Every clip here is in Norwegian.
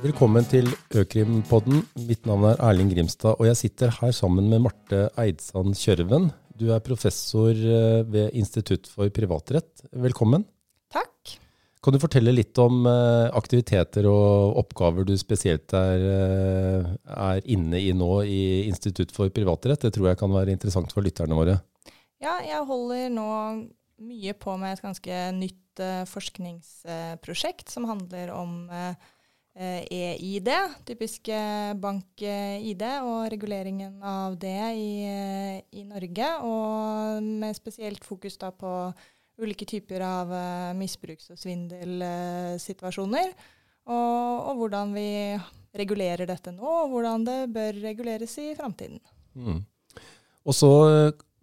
Velkommen til Økrimpodden. Mitt navn er Erling Grimstad, og jeg sitter her sammen med Marte Eidsand Kjørven. Du er professor eh, ved Institutt for privatrett. Velkommen. Takk. Kan du fortelle litt om eh, aktiviteter og oppgaver du spesielt er, eh, er inne i nå i Institutt for privatrett? Det tror jeg kan være interessant for lytterne våre. Ja, jeg holder nå mye på med et ganske nytt forskningsprosjekt som handler om EID, typisk typiske bank-ID, og reguleringen av det i, i, Norge. Og med spesielt fokus da på ulike typer av uh, misbruks- og svindelsituasjoner. Og, og, hvordan vi regulerer dette nå, og hvordan det bør reguleres i framtiden. Mm. Og så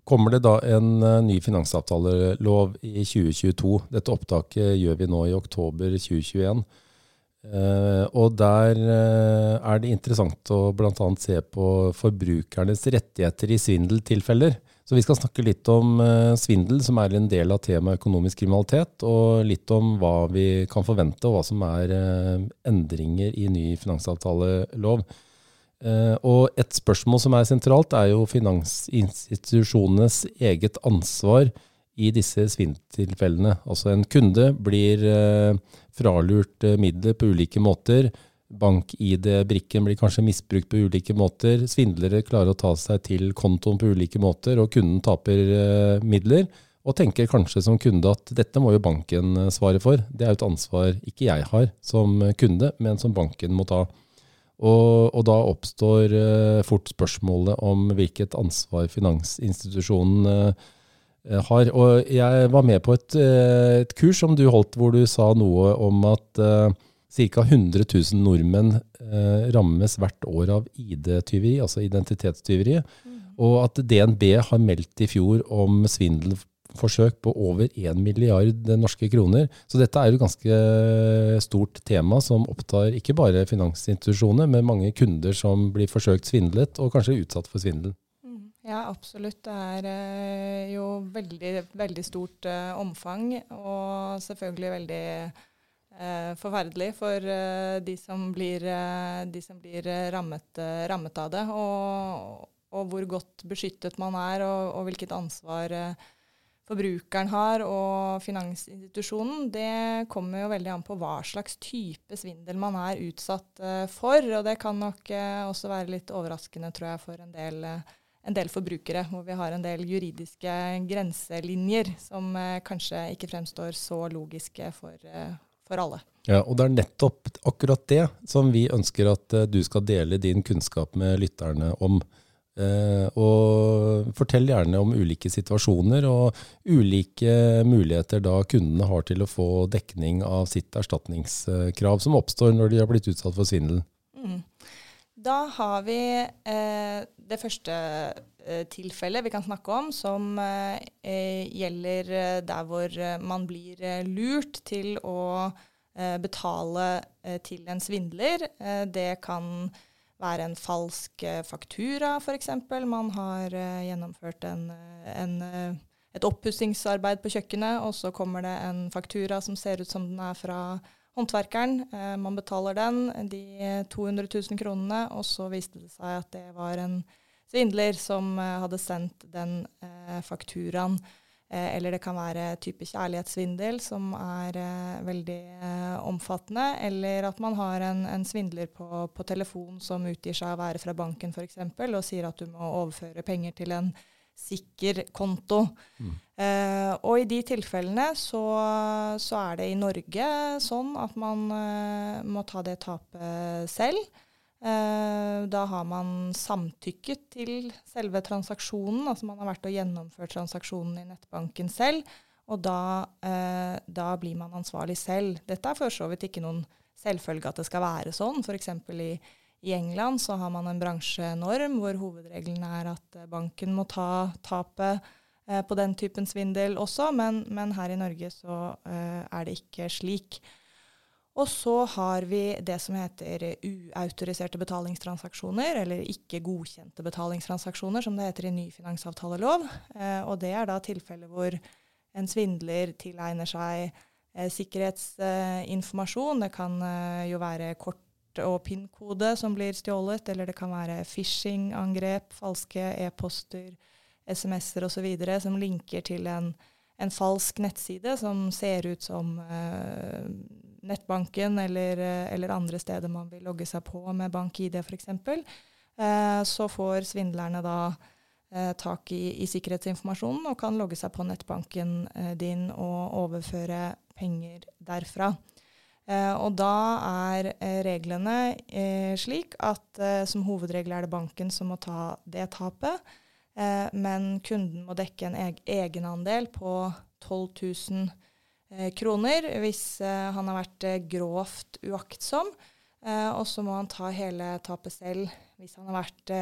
kommer det da en uh, ny finansavtalelov i 2022. Dette opptaket gjør vi nå i oktober 2021. Uh, og der uh, er det interessant å bl.a. se på forbrukernes rettigheter i svindeltilfeller. Så vi skal snakke litt om svindel, som er en del av temaet økonomisk kriminalitet, og litt om hva vi kan forvente, og hva som er endringer i ny finansavtalelov. Og et spørsmål som er sentralt, er jo finansinstitusjonenes eget ansvar i disse svinntilfellene. Altså en kunde blir eh, fralurt eh, midler på ulike måter. Bank-ID-brikken blir kanskje misbrukt på ulike måter. Svindlere klarer å ta seg til kontoen på ulike måter, og kunden taper eh, midler. Og tenker kanskje som kunde at dette må jo banken eh, svare for. Det er jo et ansvar ikke jeg har som kunde, men som banken må ta. Og, og da oppstår eh, fort spørsmålet om hvilket ansvar finansinstitusjonen eh, Eh, har. Og jeg var med på et, eh, et, kurs som du holdt, hvor du sa noe om at eh, ca. 100 000 nordmenn uh, rammes hvert år av ID-tyveri, altså identitetstyveri. Mm. Og at DNB har meldt i fjor om svindelforsøk på over 1 milliard norske kroner. Så dette er jo et ganske stort tema som opptar ikke bare finansinstitusjoner, men mange kunder som blir forsøkt svindlet, og kanskje utsatt for svindel. Ja, absolutt. Det er eh, jo veldig, veldig stort eh, omfang, og selvfølgelig veldig eh, forferdelig for eh, de som blir, eh, de som blir eh, rammet, rammet, av det. Og, og, hvor godt beskyttet man er, og, og hvilket ansvar forbrukeren har, og finansinstitusjonen. Det kommer jo veldig an på hva slags type svindel man er utsatt for. Og det kan nok også være litt overraskende, tror jeg, for en del en del forbrukere, hvor vi har en del juridiske grenselinjer som eh, kanskje ikke fremstår så logiske for, eh, for, alle. Ja, og Det er nettopp akkurat det som vi ønsker at eh, du skal dele din kunnskap med lytterne om. Eh, og Fortell gjerne om ulike situasjoner og ulike muligheter da kundene har til å få dekning av sitt erstatningskrav som oppstår når de har blitt utsatt for svindel. Mm. Da har vi eh, det første eh, tilfellet vi kan snakke om, som eh, eh gjelder eh, der hvor eh, man blir lurt til å betale til en svindler. det kan være en falsk faktura, f.eks. Man har gjennomført en, en, et oppussingsarbeid på kjøkkenet, og så kommer det en faktura som ser ut som den er fra håndverkeren. Eh, man betaler den, de 200 000 kronene, og så viste det seg at det var en svindler som eh, hadde sendt den eh, fakturaen. Eh, eller det kan være type kjærlighetssvindel som er eh, veldig eh, omfattende. Eller at man har en, en svindler på, på, telefon som utgir seg å være fra banken f.eks. og sier at du må overføre penger til en sikker konto. Mm. Eh, og i de tilfellene så, så, er det i Norge sånn at man eh, må ta det tapet selv. Eh, da har man samtykket til selve transaksjonen, altså man har vært og gjennomført transaksjonen i nettbanken selv. Og da, eh, da blir man ansvarlig selv. Dette er for så vidt ikke noen selvfølge at det skal være sånn. F.eks. i i England så har man en bransjenorm hvor hovedregelen er at eh, banken må ta tapet på den typen svindel også, men, men her i Norge så er det ikke slik. Og så har vi det som heter uautoriserte betalingstransaksjoner, eller ikke godkjente betalingstransaksjoner, som det heter i ny finansavtalelov. Eh, og det er da tilfeller hvor en svindler tilegner seg sikkerhetsinformasjon. det kan jo være kort og PIN-kode som blir stjålet, eller det kan være phishing-angrep, falske e-poster, SMS-er osv. som linker til en, en, falsk nettside som ser ut som uh, nettbanken eller, eller, andre steder man vil logge seg på med bank-ID f.eks. eh, så får svindlerne da eh, tak i, i, sikkerhetsinformasjonen og kan logge seg på nettbanken eh, din og overføre penger derfra. Eh, og da er eh, reglene eh, slik at som hovedregel er det banken som må ta det tapet. men kunden må dekke en egenandel på 12 000 kroner hvis han har vært grovt uaktsom. og så må han ta hele tapet selv hvis han har vært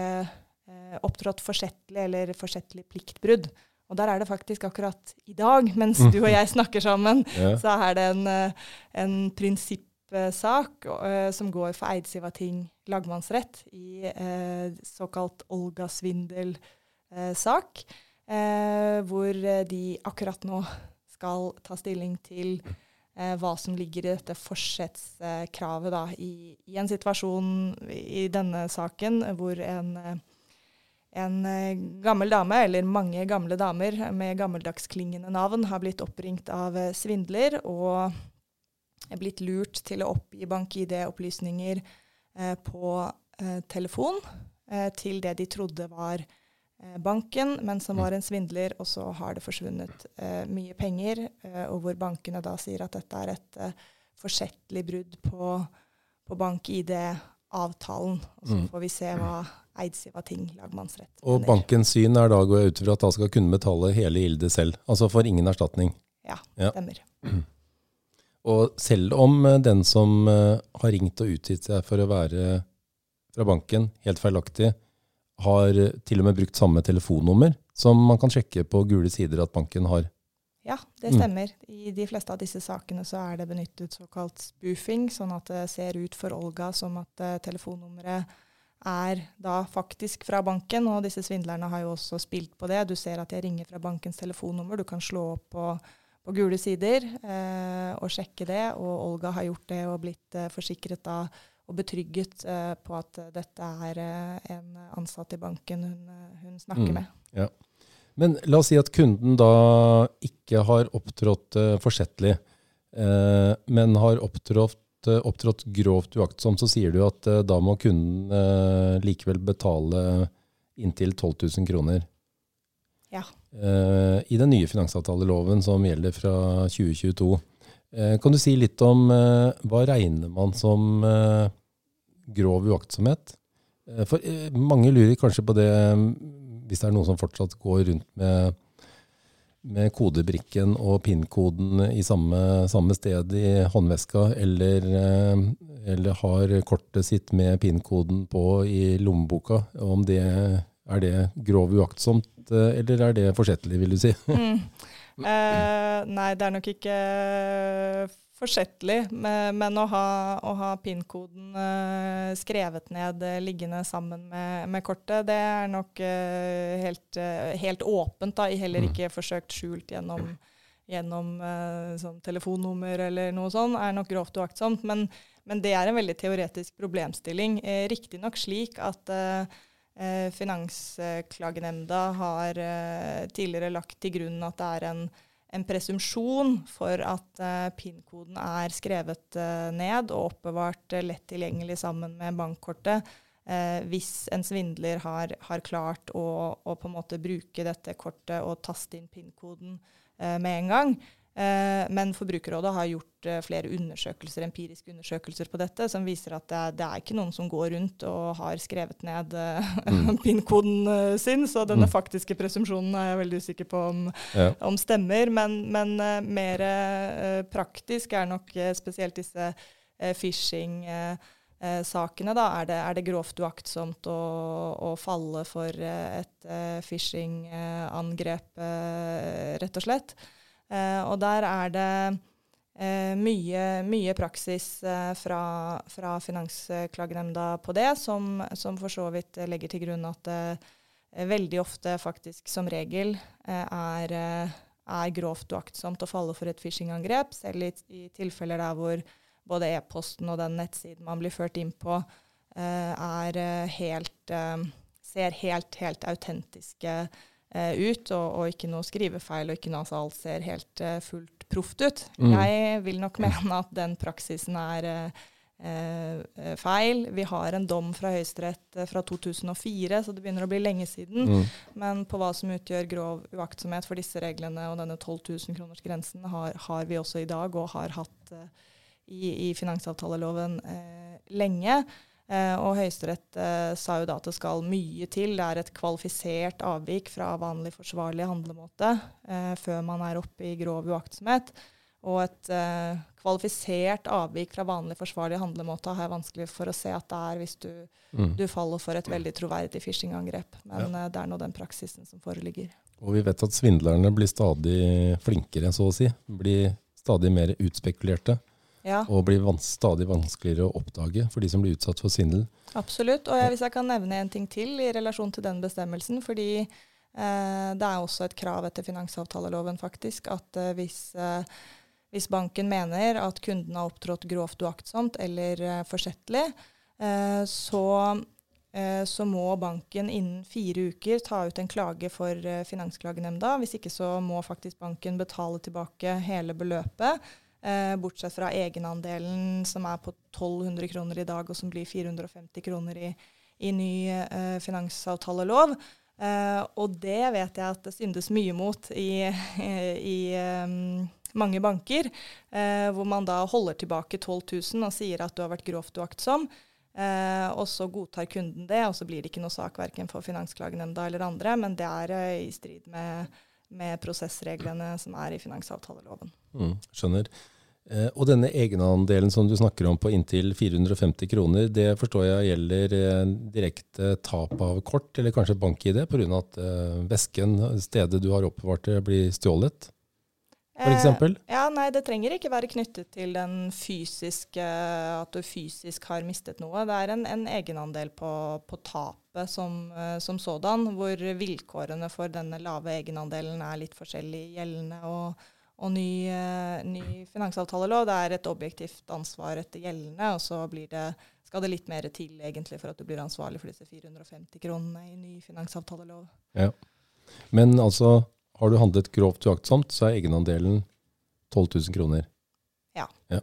opptrådt forsettlig eller forsettlig pliktbrudd. Og der er det faktisk akkurat i dag, mens du og jeg snakker sammen, ja. så er det en, eh, en prinsippsak som går for Eidsivating lagmannsrett i eh, såkalt Olga-svindel-sak, uh, hvor de akkurat nå skal ta stilling til hva som ligger i dette forsettskravet i, i, en situasjon i denne saken hvor en en eh, gammel dame, eller mange gamle damer med gammeldagsklingende navn, har blitt oppringt av eh, svindler og er blitt lurt til å oppgi bank-ID-opplysninger eh, på eh, telefon eh, til det de trodde var eh, banken, men som var en svindler, og så har det forsvunnet mye penger, og hvor bankene da sier at dette er et forsettlig brudd på, på bank-ID-avtalen. Og så mm. får vi se hva Eidsiva ting lagmannsrett. Og bankens syn er da å gå ut fra at da skal kunne betale hele gildet selv, altså for ingen erstatning? Ja, ja. stemmer. Og selv om eh, den som eh, har ringt og utgitt seg for å være fra banken, helt feilaktig, har til og med brukt samme telefonnummer, som man kan sjekke på gule sider at banken har. Ja, det mm. stemmer. Mm. I de fleste av disse sakene så er det benyttet såkalt spoofing, sånn at det ser ut for Olga som at uh, telefonnummeret er da faktisk fra banken, og disse svindlerne har jo også spilt på det. Du ser at jeg ringer fra bankens telefonnummer. Du kan slå opp på, på gule sider eh, og sjekke det. Og Olga har gjort det og blitt eh, forsikret da og betrygget eh, på at dette er eh, en ansatt i banken hun, eh, hun snakker mm, med. Ja. Men la oss si at kunden da ikke har opptrådt forsettlig, men har opptrådt Eh, opptrådt grovt uaktsomt, så sier du at da må kunden likevel betale inntil 12 000 kroner. Ja. I den nye finansavtaleloven som gjelder fra 2022. kan du si litt om hva regner man som grov uaktsomhet? for mange lurer kanskje på det, hvis det er noen som fortsatt går rundt med med kodebrikken og PIN-koden i samme, samme, sted i håndveska, eller, eh, eller har kortet sitt med PIN-koden på i lommeboka. Om det er det grov uaktsomt, eh, eller er det forsettlig, vil du si? Mm. Eh, nei, det er nok ikke forsettlig, men å ha, ha PIN-koden uh, skrevet ned liggende sammen med, med, kortet, det er nok helt, helt, åpent. da, Heller mm. ikke forsøkt skjult gjennom, gjennom sånn telefonnummer eller noe sånt. Er nok grovt uaktsomt. Men, men, det er en veldig teoretisk problemstilling. Eh, Riktignok slik at Finansklagenemnda har tidligere lagt til grunn at det er en en presumpsjon for at uh, PIN-koden er skrevet ned og oppbevart lett tilgjengelig sammen med bankkortet. hvis en svindler har, har klart å, å, bruke dette kortet og taste inn PIN-koden med en gang. Eh, men Forbrukerrådet har gjort eh, flere undersøkelser, empiriske undersøkelser på dette, som viser at det er, det er ikke noen som går rundt og har skrevet ned eh, mm. PIN-koden sin. Så denne mm. faktiske presumpsjonen er jeg veldig usikker på om, ja. om stemmer. Men, men mer praktisk er nok spesielt disse phishing sakene. Da. Er, det, er det grovt uaktsomt å, å falle for et phishing-angrep, rett og slett? Eh, og der er det eh, mye, mye, praksis eh, fra, fra Finansklagenemnda på det, som, som, for så vidt legger til grunn at det veldig ofte, faktisk som regel, er, er grovt uaktsomt å falle for et phishing-angrep, selv i, i, tilfeller der hvor både e-posten og den nettsiden man blir ført inn på, er helt ser helt, helt autentiske eh, ut, og, og, ikke noe skrivefeil, og ikke noe altså alt ser helt uh, fullt proft ut. Mm. Jeg vil nok mene at den praksisen er Eh, feil. Vi har en dom fra Høyesterett fra 2004, så det begynner å bli lenge siden. Mm. Men på hva som utgjør grov uaktsomhet for disse reglene og denne 12 000 kroners grensen, har, har vi også i dag, og har hatt i, i finansavtaleloven lenge. Eh, og Høyesterett eh, sa jo da at det skal mye til. Det er et kvalifisert avvik fra vanlig forsvarlig handlemåte eh, før man er oppe i grov uaktsomhet. Og et kvalifisert avvik fra vanlig forsvarlig handlemåte har jeg vanskelig for å se at det er hvis du, mm. du faller for et veldig troverdig phishing-angrep. Men ja. Det er nå den praksisen som foreligger. Og vi vet at svindlerne blir stadig flinkere, så å si. Blir stadig mer utspekulerte ja. og blir vans stadig vanskeligere å oppdage for de som blir utsatt for svindel. Absolutt. Og jeg, hvis jeg kan nevne en ting til i relasjon til den bestemmelsen, fordi eh, det er også et krav etter finansavtaleloven faktisk at eh, hvis, eh, hvis, banken mener at kunden har opptrådt grovt uaktsomt eller eh, forsettlig, eh, så eh, så må banken innen fire uker ta ut en klage for Finansklagenemnda. Hvis ikke så må faktisk banken betale tilbake hele beløpet bortsett fra egenandelen som er på 1200 kroner i dag, og som blir 450 kroner i, i ny eh, finansavtalelov. Eh, og det vet jeg at det syndes mye mot i, i um, mange banker, eh, hvor man da holder tilbake 12 000 og sier at du har vært grovt uaktsom. Eh, og så godtar kunden det, og så blir det ikke noe sak verken for Finansklagenemnda eller andre, men det er eh, i strid med, med prosessreglene som er i finansavtaleloven. Mm, skjønner. Eh, og denne egenandelen som du snakker om på inntil 450 kroner, det forstår jeg gjelder eh, direkte tap av kort, eller kanskje bank-ID, pga. at eh, vesken, stedet du har oppbevart det, blir stjålet? f.eks.? Eh, ja, nei, det trenger ikke være knyttet til den fysiske, at du fysisk har mistet noe. Det er en, en egenandel på, på tapet som, som, sådan, hvor vilkårene for denne lave egenandelen er litt forskjellig gjeldende. og og ny, uh, ny, finansavtalelov. Det er et objektivt ansvar etter gjeldende, og så det, skal det litt mer til egentlig for at du blir ansvarlig for disse 450 kronene i ny finansavtalelov. Ja. Men altså, har du handlet grovt uaktsomt, så er egenandelen 12 000 kroner. Ja. ja.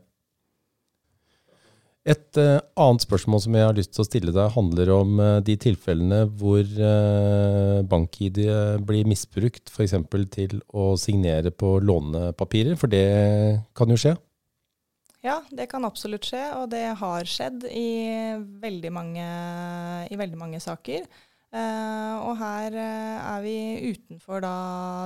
Et uh, annet spørsmål som jeg har lyst til å stille deg, handler om uh, de tilfellene hvor uh, bank-ID blir misbrukt f.eks. til å signere på lånepapirer, for det kan jo skje? Ja, det kan absolutt skje, og det har skjedd i veldig mange, i veldig mange saker. og her er vi utenfor da,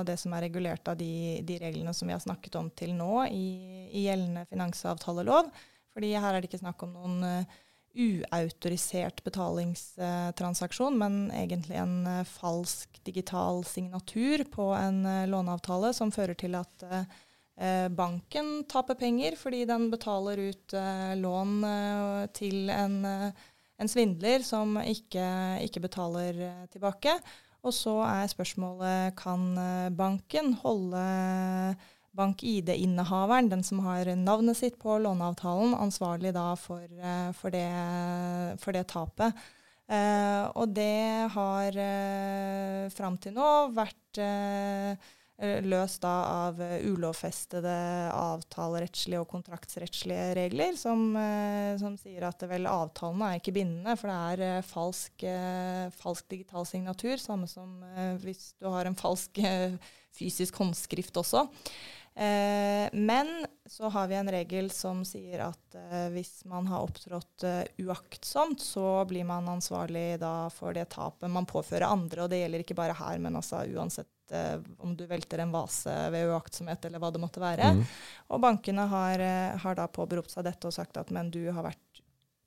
det som er regulert av de, de, reglene som vi har snakket om til nå i, i gjeldende finansavtalelov. Fordi her er det ikke snakk om noen uh, uautorisert betalingstransaksjon, men egentlig en uh, falsk digital signatur på en uh, låneavtale som fører til at banken taper penger fordi den betaler ut lån til en, en, svindler som ikke, ikke betaler tilbake. Og så er spørsmålet kan banken holde bank-ID-innehaveren, den som har navnet sitt på låneavtalen, ansvarlig da for, eh, for, det, for det, tapet. Eh, og det har eh, fram til nå vært eh, løst da av ulovfestede avtalerettslige og kontraktsrettslige regler, som, eh, som sier at vel avtalene er ikke bindende, for det er eh, falsk, falsk digital signatur, samme som hvis du har en falsk fysisk håndskrift også. Eh, men så har vi en regel som sier at eh, hvis man har opptrådt eh, uaktsomt, så blir man ansvarlig da for det tapet man påfører andre. Og det gjelder ikke bare her, men altså uansett om du velter en vase ved uaktsomhet eller hva det måtte være. Mm. Og bankene har, har da påberopt seg dette og sagt at men du har vært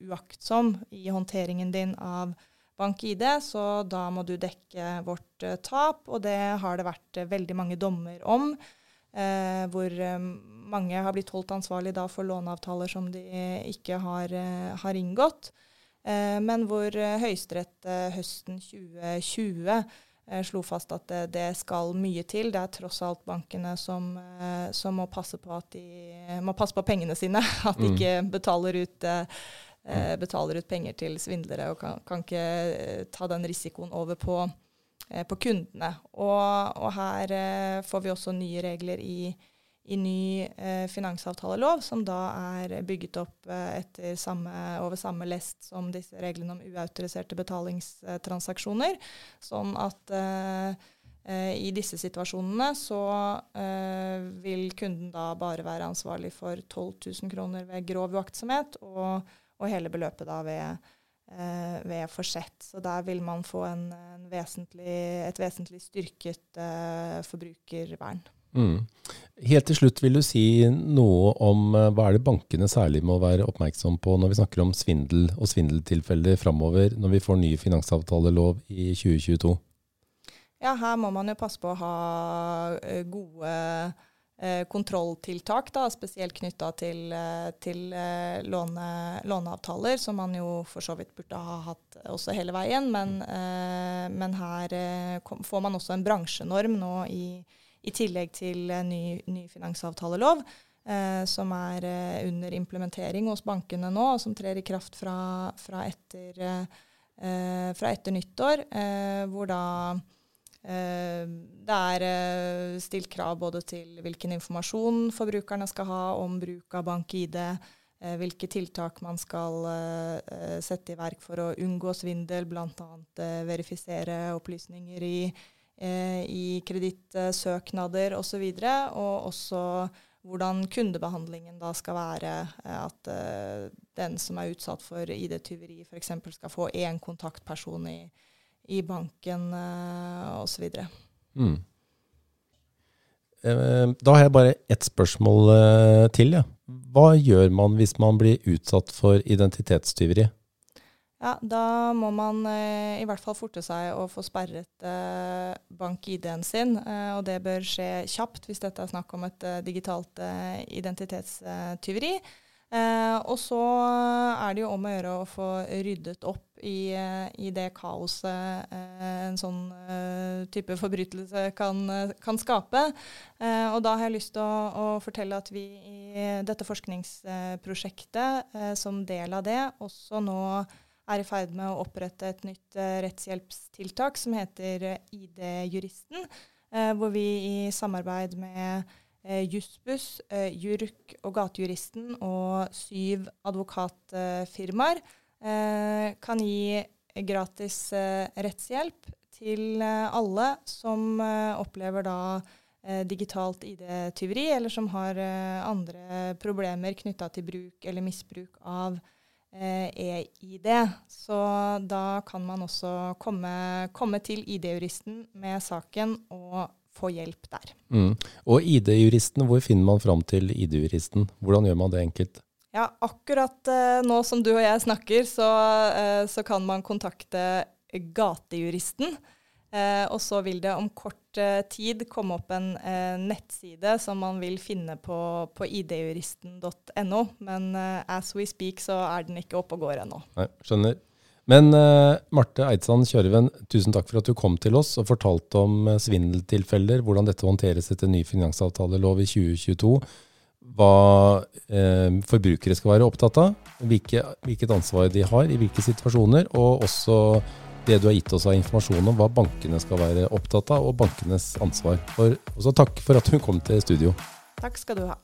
uaktsom i håndteringen din av bank-ID, så da må du dekke vårt tap. Og det har det vært veldig mange dommer om. Eh, hvor eh, mange har blitt holdt ansvarlig da for låneavtaler som de ikke har, eh, har inngått. Eh, men hvor eh, Høyesterett høsten 2020 eh, slo fast at det, det, skal mye til. Det er tross alt bankene som, eh, som må, passe på at de, må passe på pengene sine. At de mm. ikke betaler ut, eh, betaler ut, penger til svindlere og kan, kan ikke eh, ta den risikoen over på, eh, på kundene. Og, og, her får vi også nye regler i i ny eh, finansavtalelov, som da er bygget opp eh, samme, over samme lest som disse reglene om uautoriserte betalingstransaksjoner. Sånn at eh, eh i disse situasjonene så eh, vil kunden da bare være ansvarlig for 12 000 kroner ved grov uaktsomhet, og, og, hele beløpet da ved, eh, ved forsett. Så der vil man få en, en vesentlig, et vesentlig styrket forbrukervern. Mm. Helt til slutt, vil du si noe om eh, hva er det bankene særlig må være oppmerksom på når vi snakker om svindel og svindeltilfeller framover, når vi får ny finansavtalelov i 2022? Ja, her må man jo passe på å ha eh, gode eh, kontrolltiltak, da, spesielt knytta til, eh, til låne, låneavtaler, som man jo for så vidt burde ha hatt også hele veien. Men, eh, men her kom, får man også en bransjenorm nå i i tillegg til ny, ny finansavtalelov, eh, som er eh, under implementering hos bankene nå, og som trer i kraft fra, fra, etter, eh, fra etter, nyttår, eh, hvor da eh, det er eh, stilt krav både til hvilken informasjon forbrukerne skal ha om bruk av bank-ID, hvilke tiltak man skal sette i verk for å unngå svindel, bl.a. verifisere opplysninger i eh, i kredittsøknader osv. Og, så og også hvordan kundebehandlingen da skal være. Eh, at eh, den som er utsatt for ID-tyveri f.eks. skal få én kontaktperson i, i banken uh, osv. Mm. Eh, da har jeg bare ett spørsmål eh, til. Ja. Hva gjør man hvis man blir utsatt for identitetstyveri? Ja, Da må man eh, i hvert fall forte seg å få sperret eh, bank-ID-en sin. Eh, og det bør skje kjapt hvis dette er snakk om et eh, digitalt eh, identitetstyveri. Eh, og så er det jo om å gjøre å få ryddet opp i, i det kaoset en sånn type forbrytelse kan, kan skape. og da har jeg lyst til å, å, fortelle at vi i dette forskningsprosjektet som del av det også nå er i ferd med å opprette et nytt rettshjelpstiltak som heter ID-juristen. Hvor vi i samarbeid med uh, Jussbuss, JURK og Gatejuristen og syv advokatfirmaer kan gi gratis rettshjelp til alle som opplever da digitalt ID-tyveri, eller som har andre problemer knytta til bruk eller misbruk av e-ID. Eh, Så da kan man også komme, komme til ID-juristen med saken og få hjelp der. Mm. Og ID-juristen, hvor finner man fram til ID-juristen? Hvordan gjør man det enkelt? Ja, akkurat uh, nå som du og jeg snakker, så, uh, så kan man kontakte Gatejuristen. Uh, og så vil det om kort uh, tid komme opp en uh, nettside som man vil finne på, på idjuristen.no. Men uh, as we speak så er den ikke oppe og går ennå. Nei, skjønner. Men Marte Eidsand Kjørven, tusen takk for at du kom til oss og fortalte om svindeltilfeller, hvordan dette håndteres etter ny finansavtalelov i 2022. Hva forbrukere skal være opptatt av, hvilke, hvilket ansvar de har i hvilke situasjoner, og også det du har gitt oss av informasjon om hva bankene skal være opptatt av, og bankenes ansvar. For, også takk for at du kom til studio. Takk skal du ha.